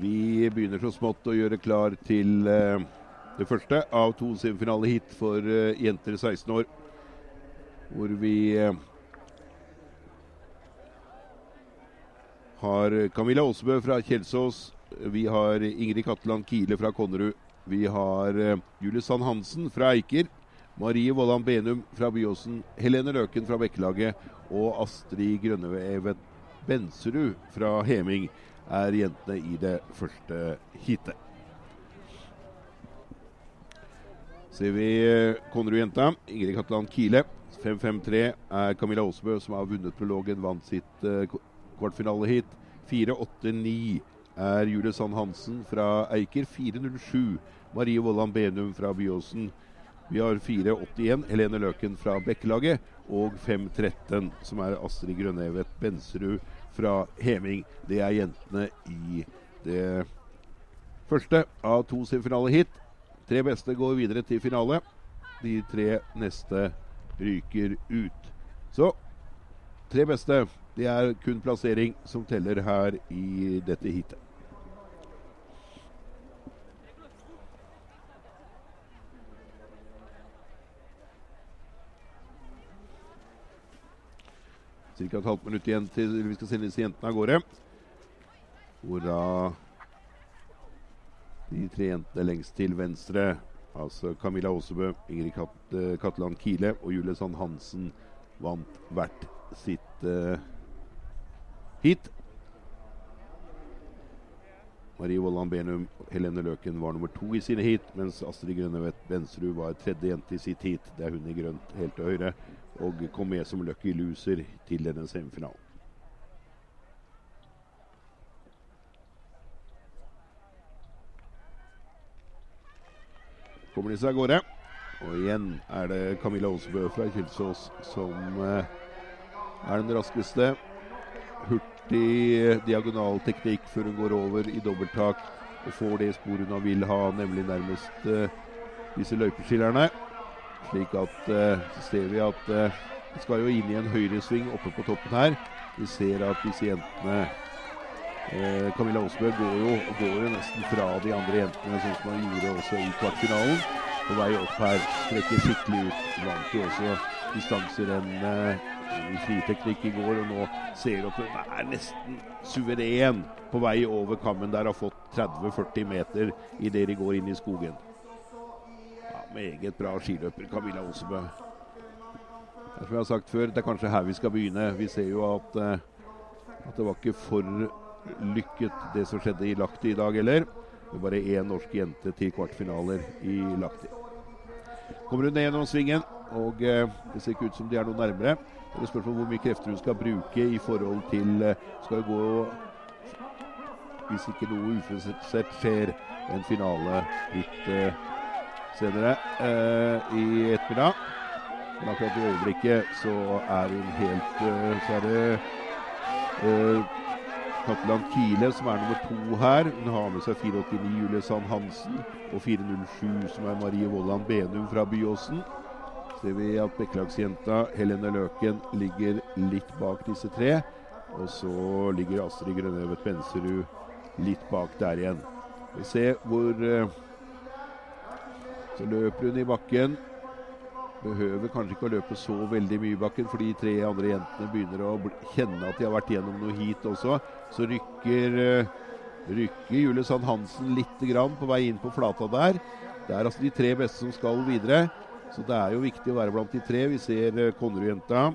Vi begynner så smått å gjøre klar til eh, det første av to semifinaleheat for eh, jenter 16 år. Hvor vi eh, har Camilla Aasebø fra Kjelsås. Vi har Ingrid Katteland Kile fra Konnerud. Vi har eh, Julie Sand Hansen fra Eiker. Marie Vollan Benum fra Byåsen. Helene Løken fra Bekkelaget. Og Astrid Grønnevevet Benserud fra Heming er jentene i det første heatet. Ser vi eh, Konnerud-jenta, Ingrid Katland Kile. 5-5-3 er Camilla Aasbø, som har vunnet prologen, vant sitt uh, kvartfinaleheat. 4-8-9 er Julie Sand Hansen fra Eiker. 4-0-7 Marie Vollan Benum fra Byåsen. Vi har 4-81 Helene Løken fra Bekkelaget. Og 5-13, som er Astrid Grønnevet Benserud fra Heming. Det er jentene i det første av to semifinaleheat. Tre beste går videre til finale. De tre neste ryker ut. Så tre beste. Det er kun plassering som teller her i dette heatet. Ca. et halvt minutt igjen til vi skal sende disse jentene av gårde. Hvor da de tre jentene lengst til venstre, altså Camilla Aasebø, Ingrid Kat eh, Katteland Kile og Julie Sand Hansen, vant hvert sitt uh, heat. Marie Vollan Benum Helene Løken var nummer to i sine heat, mens Astrid Grønnevedt Bensrud var tredje jente i sitt heat. Det er hun i grønt helt til høyre og kom med som lucky loser til denne semifinalen. Kommer de seg av gårde. Og igjen er det Camilla Aasbø fra Kjelsås som eh, er den raskeste. Hurtig diagonalteknikk før hun går over i dobbelttak og får det sporet hun vil ha, nemlig nærmest uh, disse løypeskillerne. Slik at uh, så ser vi at uh, vi skal jo inn i en høyresving oppe på toppen her. Vi ser at disse jentene uh, Camilla Aasbø går går jo nesten fra de andre jentene, sånn som hun gjorde også i kvartfinalen. På vei opp her. Strekker skikkelig ut. Vant jo også distanserenn i friteknikk i går, og nå ser opp at er nesten suveren på vei over kammen der. Har fått 30-40 meter idet de går inn i skogen Ja, meget bra skiløper, Camilla Osebø. Som jeg har sagt før, det er kanskje her vi skal begynne. Vi ser jo at, uh, at det var ikke for lykket det som skjedde i Lahti i dag heller. Det er bare én norsk jente til kvartfinaler i Lahti. Kommer hun ned gjennom svingen, og uh, det ser ikke ut som de er noe nærmere. Det er spørsmål hvor mye krefter hun skal bruke i forhold til skal Skal gå Hvis ikke noe uforutsett skjer, en finale litt senere eh, i ettermiddag. Men akkurat i øyeblikket så er hun helt eh, Så er det eh, Katteland Kile som er nummer to her. Hun har med seg 489 Julie Sand Hansen og 407 som er Marie Vollan Benum fra Byåsen. Ser vi at Bekkelagsjenta Helene Løken ligger litt bak disse tre. Og så ligger Astrid Grønnevet Benserud litt bak der igjen. Vi ser hvor eh, så løper hun i bakken. Behøver kanskje ikke å løpe så veldig mye i bakken, for de tre andre jentene begynner å kjenne at de har vært gjennom noe hit også. Så rykker, eh, rykker Julie Sand Hansen litt grann på vei inn på flata der. Det er altså de tre beste som skal videre. Så det er jo viktig å være blant de tre. Vi ser eh, Konnerud-jenta.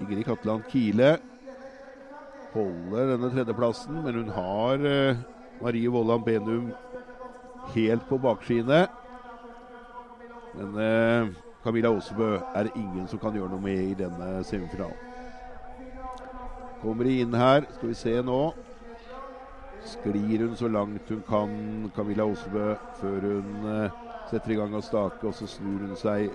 Ingrid Katteland Kile holder denne tredjeplassen, men hun har uh, Marie Vollan Benum helt på bakskiene. Men eh, Camilla Aasebø er det ingen som kan gjøre noe med i denne semifinalen. Kommer de inn her, skal vi se nå. Sklir hun så langt hun kan, Camilla Aasebø, før hun eh, setter i gang av stake. Og så snur hun seg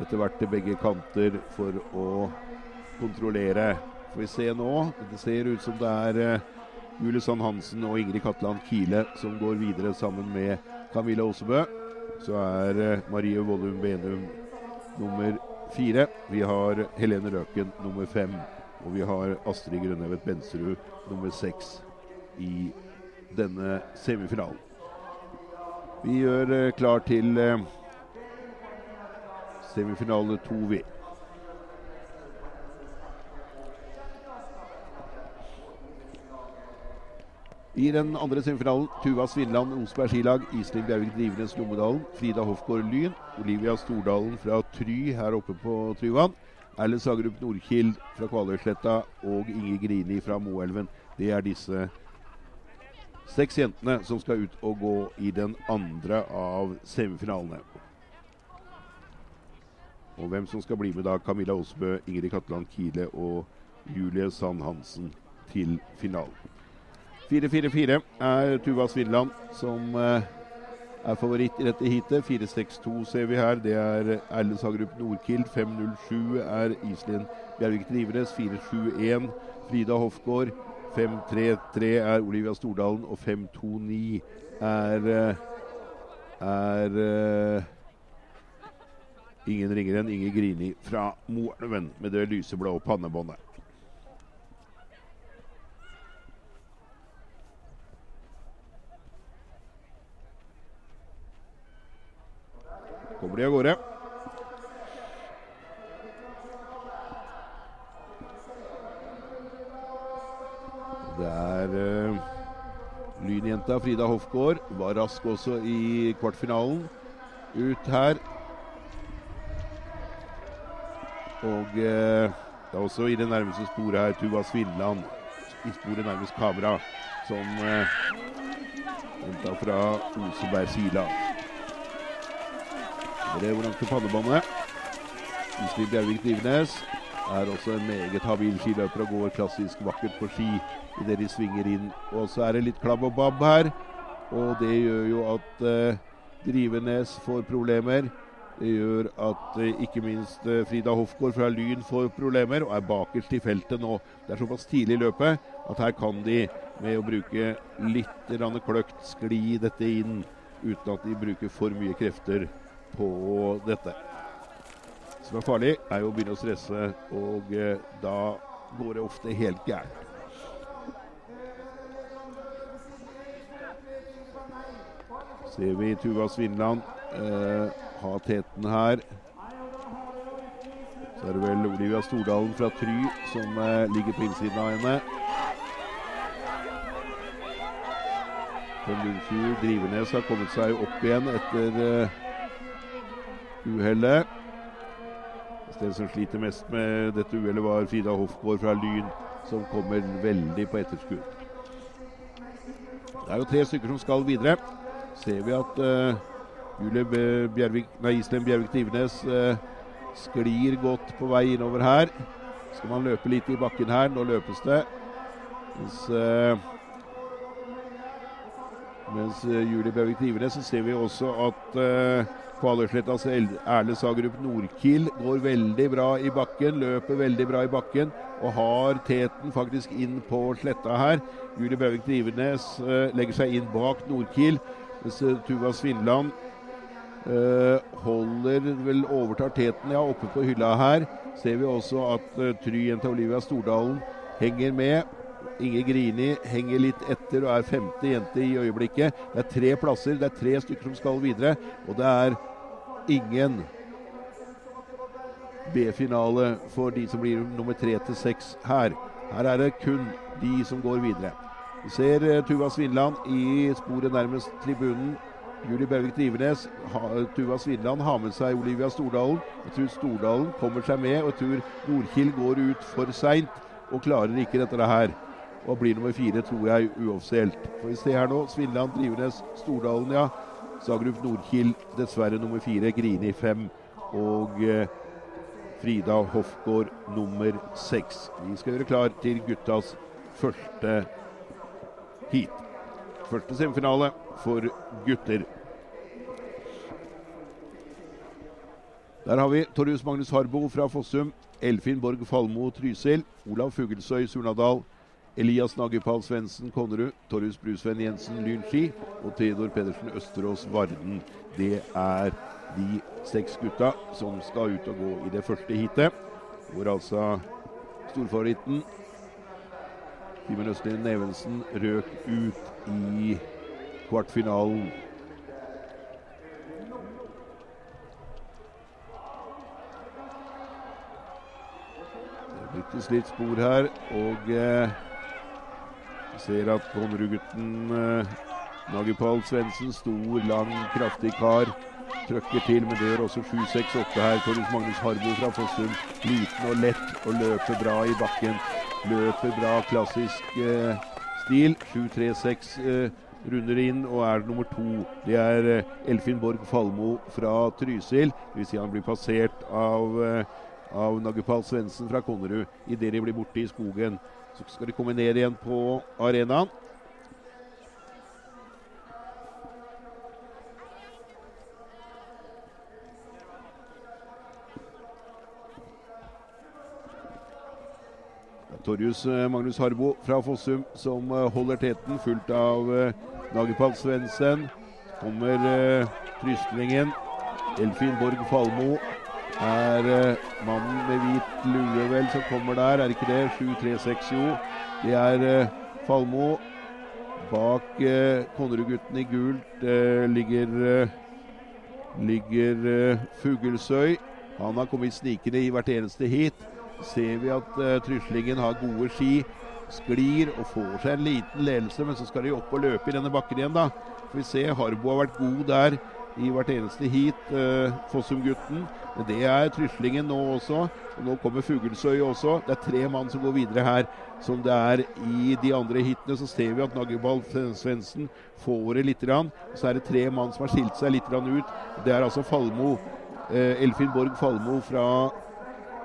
etter hvert til begge kanter for å kontrollere. Får vi se nå. Det ser ut som det er eh, Julie Sand Hansen og Ingrid Katland Kile som går videre sammen med Camilla Osebø. så er eh, Marie Vollum Benum nummer fire. Vi har Helene Røken nummer fem. Og vi har Astrid Grønnevet Benserud nummer seks i denne semifinalen. Vi gjør eh, klar til eh, semifinale to, vi. I den andre semifinalen Tuva Svinland Osberg skilag, Iselin Bjervik Drivenes Lommedalen, Frida Hofgård Lyn, Olivia Stordalen fra Try her oppe på Tryvann, Erlend Sagerup Nordkild fra Kvaløysletta og Inge Grini fra Moelven. Det er disse seks jentene som skal ut og gå i den andre av semifinalene. Og hvem som skal bli med da, Camilla Aasbø, Ingrid Katteland Kile og Julie Sand Hansen til finalen. 4-4-4 er Tuva Svinland som eh, er favoritt i dette heatet. 4-6-2 ser vi her. Det er Erlend Sagerup Nordkild. 5-0-7 er Iselin Bjervik Drivenes. 4-7-1 Frida Hofgaard. 5-3-3 er Olivia Stordalen. Og 5-2-9 er eh, er uh, ingen ringere enn Inge Grini fra Moelven med det lyseblå pannebåndet. kommer de av gårde. Det er uh, Lynjenta Frida Hofgaard. Var rask også i kvartfinalen. Ut her. Og uh, det er også i det nærmeste sporet her Tuva Svinland. I sporet nærmest kamera. Som uh, jenta fra Oseberg Sila. Det er til pannebåndet. Iselin Bjervik Drivenes er også en meget habil skiløper og går klassisk vakkert på ski idet de svinger inn. Og så er det litt klabb og babb her, og det gjør jo at eh, Drivenes får problemer. Det gjør at eh, ikke minst eh, Frida Hofgaard fra Lyn får problemer og er bakerst i feltet nå. Det er såpass tidlig i løpet at her kan de med å bruke litt kløkt skli dette inn uten at de bruker for mye krefter på dette. Som er farlig, er jo å begynne å stresse, og eh, da går det ofte helt gærent. Ser vi Tuva Svinland eh, ha teten her. Så er det vel Olivia Stordalen fra Try som eh, ligger på innsiden av henne. Lundfjord Drivenes har kommet seg opp igjen etter eh, uhellet. Den som sliter mest med dette uhellet, var Frida Hofgaard fra Lyn, som kommer veldig på etterskudd. Det er jo tre stykker som skal videre. Ser vi at uh, Julie Bjervik, nei, Iselin Bjervik Tivenes uh, sklir godt på vei innover her. Skal man løpe litt i bakken her. Nå løpes det. Mens, uh, mens Julie Bjervik Tivenes så ser vi også at Kvaløyslettas Erle Sagerup Nordkiel går veldig bra i bakken, løper veldig bra i bakken og har teten faktisk inn på sletta her. Julie Bøvik Drivenes uh, legger seg inn bak Nordkiel, mens uh, Tuva Svindland uh, holder vel overtar teten ja, oppe på hylla her. Ser vi også at uh, Try-jenta Olivia Stordalen henger med. Inge Grini henger litt etter og er femte jente i øyeblikket. Det er tre plasser, det er tre stykker som skal videre. Og det er ingen B-finale for de som blir nummer tre til seks her. Her er det kun de som går videre. Vi ser uh, Tuva Svinland i sporet nærmest tribunen. Julie Bervik Drivenes, Tuva Svinland har med seg Olivia Stordalen. Jeg tror Stordalen kommer seg med, og jeg tror Nordkild går ut for seint og klarer ikke dette her. Og blir nummer fire, tror jeg, uoffisielt. Får vi se her nå. Svinland, Drivenes, Stordalen, ja. Zagreb Nordkild dessverre nummer fire, Grini fem og eh, Frida Hofgaard nummer seks. Vi skal gjøre klar til guttas første heat. Første semifinale for gutter. Der har vi Torjus Magnus Harbo fra Fossum, Elfin Borg Falmo Trysil, Olav Fuglesøy Surnadal, Elias Nagepal Svendsen Konnerud, Torjus Brusveen Jensen Lynski og Theodor Pedersen Østerås Varden. Det er de seks gutta som skal ut og gå i det første heatet. Hvor altså storfavoritten Simen Østlien Nevensen røk ut i kvartfinalen. Det blitt et slitt spor her, og eh, ser at Konnerud-gutten eh, Nagipal Svendsen, stor, lang, kraftig kar, trøkker til, men det gjør også 7-6-8 her. Torjus Magnus Harbo fra Fossum, liten og lett og løper bra i bakken. Løper bra, klassisk eh, stil. 7-3-6 eh, runder inn og er nummer to. Det er eh, Elfin Borg Falmo fra Trysil. Dvs. Si han blir passert av eh, av Nagupal Svendsen fra Konnerud idet de blir borte i skogen. Så skal de komme ned igjen på arenaen. Torjus eh, Magnus Harbo fra Fossum som eh, holder teten, fulgt av eh, Nagepal Svendsen. Kommer eh, Trystlingen. Elfin Borg Falmo er eh, mannen med hvit lue vel som kommer der, er ikke det? 7-3-6, jo. Det er eh, Falmo. Bak eh, Konnerud-gutten i gult eh, ligger, eh, ligger eh, Fuglesøy. Han har kommet snikende i hvert eneste hit. Ser vi at eh, Tryslingen har gode ski. Sklir og får seg en liten ledelse, men så skal de opp og løpe i denne bakken igjen, da. Får vi se. Harbo har vært god der i hvert eneste heat, eh, Fossum-gutten. Det er Tryslingen nå også. Og nå kommer Fuglesøy også. Det er tre mann som går videre her. Som det er i de andre hitene, så ser vi at Naggeball Svendsen får det litt. Grann. Så er det tre mann som har skilt seg litt grann ut. Det er altså Falmo. Eh, Elfin Borg Falmo fra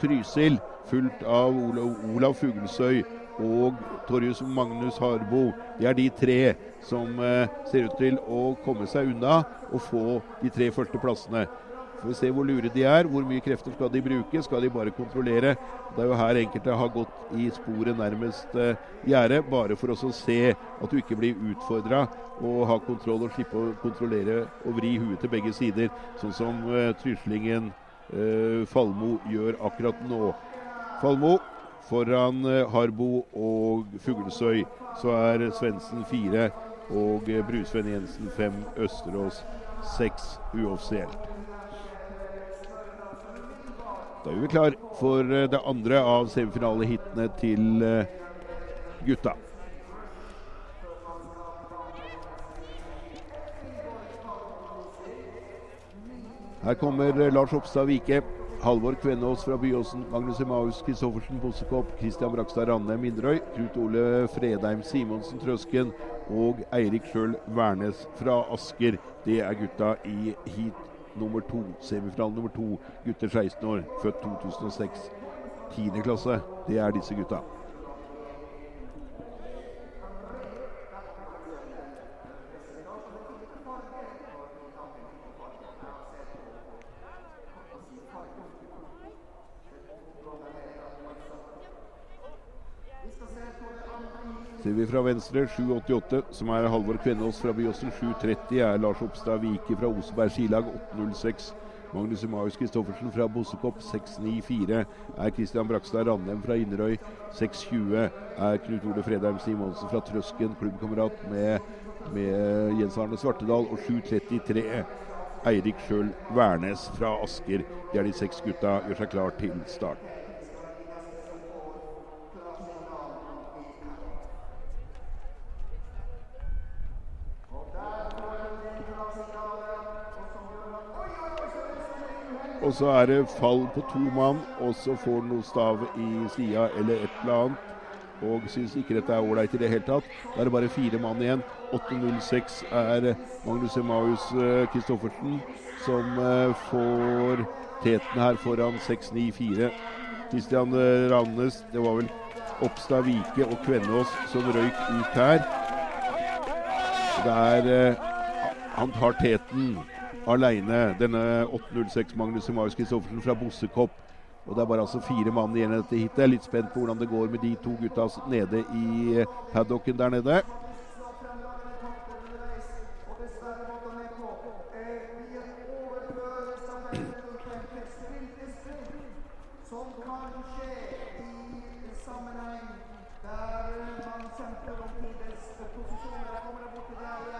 Trysil, fulgt av Olav, Olav Fuglesøy og Torjus Magnus Harbo. Det er de tre som eh, ser ut til å komme seg unna og få de tre første plassene. Får vi se hvor lure de er. Hvor mye krefter skal de bruke? Skal de bare kontrollere? Det er jo her enkelte har gått i sporet nærmest eh, gjerdet, bare for å se at du ikke blir utfordra og ha kontroll og slippe å kontrollere og vri huet til begge sider, sånn som eh, Tryslingen eh, Falmo gjør akkurat nå. Falmo foran eh, Harbo og Fuglesøy. Så er Svendsen fire og Brusveen Jensen fem. Østerås seks uoffisielt. Da er vi klar for eh, det andre av semifinalehitene til eh, gutta. Her kommer eh, Lars Oppstad Vike. Halvor Kvenås fra Byåsen, Magnus Emaus Kristoffersen Bossekopp, Christian Brakstad Randem Inderøy, Knut Ole Fredheim Simonsen Trøsken og Eirik Sjøl Værnes fra Asker. Det er gutta i heat nummer to, semifinale nummer to. Gutter 16 år, født 2006. Tiende klasse, det er disse gutta. Ser fra venstre 788, som er Halvor Kvenås fra Byåsen. 730 er Lars Oppstad Vike fra Oseberg skilag. 806 Magnus Emaus Kristoffersen fra Bossekopp. 694 er Christian Brakstad Randem fra Inderøy. 620 er Knut Ole Fredheim Simonsen fra Trøsken, klubbkamerat med, med Jens Arne Svartedal. Og 733 Eirik Sjøl Værnes fra Asker. Det er de seks gutta. Gjør seg klar til start. Og så er det fall på to mann, og så får han noe stav i sida eller et eller annet. Og syns ikke dette er ålreit i det hele tatt. Da er det bare fire mann igjen. 8.06 er Magnus Emaus Kristoffersen som uh, får teten her foran 6.94. Kristian Rannes, det var vel Oppstad Vike og Kvenås som røyk ut her. Det er Han tar teten aleine, denne 806 Magnus Marius Kristoffersen fra Bossekopp. Og Det er bare altså fire mann igjen etter hit jeg er Litt spent på hvordan det går med de to gutta nede i paddocken der nede.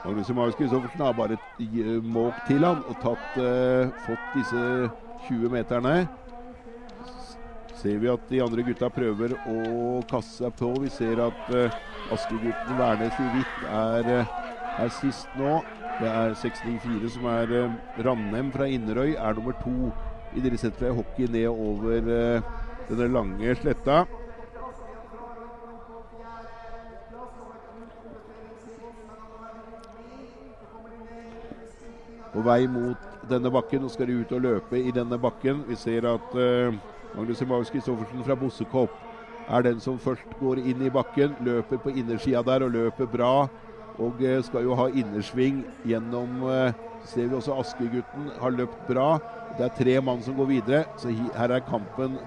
Magnus Marius Kristoffersen har bare måkt til han og tatt, eh, fått disse 20 meterne. Ser vi at de andre gutta prøver å kaste seg på. Vi ser at eh, Askegutten Værnes i hvitt er, uh, er sist nå. Det er 694 som er eh, Rannem fra Inderøy, er nummer to i deres sett fra hockey ned over eh, denne lange sletta. På vei mot denne bakken. Nå skal de ut og løpe i denne bakken. Vi ser at uh, Magnus Emaus Kristoffersen fra Bossekopp er den som først går inn i bakken. Løper på innersida der og løper bra. Og uh, skal jo ha innersving gjennom uh, Ser vi også Askegutten har løpt bra. Det er tre mann som går videre, så her er kampen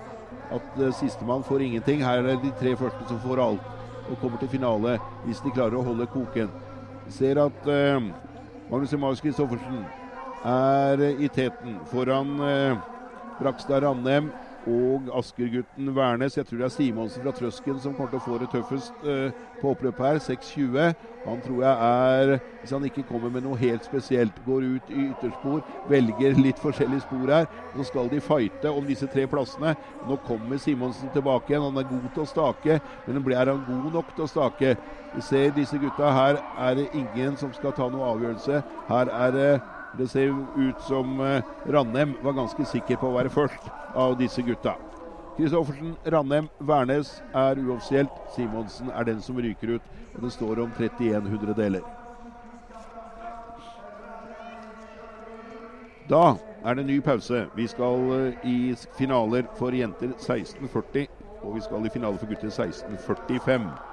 at uh, sistemann får ingenting. Her er det de tre første som får alt og kommer til finale hvis de klarer å holde koken. Vi ser at uh, Magnus Emaus Christoffersen er i teten foran eh, Brakstad Randem og Askergutten Værnes. Jeg tror det er Simonsen fra Trøsken som kommer til å få det tøffest eh, på oppløpet her. 6.20. Han tror jeg er, hvis han ikke kommer med noe helt spesielt, går ut i ytterspor, velger litt forskjellige spor her. Så skal de fighte om disse tre plassene. Nå kommer Simonsen tilbake igjen. Han er god til å stake, men er han god nok til å stake? Vi ser disse gutta her. Er det ingen som skal ta noe avgjørelse. Her er det det ser ut som uh, var ganske sikker på å være først av disse gutta. Kristoffersen, Rannem, Værnes er uoffisielt. Simonsen er den som ryker ut. og Det står om 31 hundredeler. Da er det ny pause. Vi skal uh, i finaler for jenter 1640, og vi skal i finale for gutter 1645.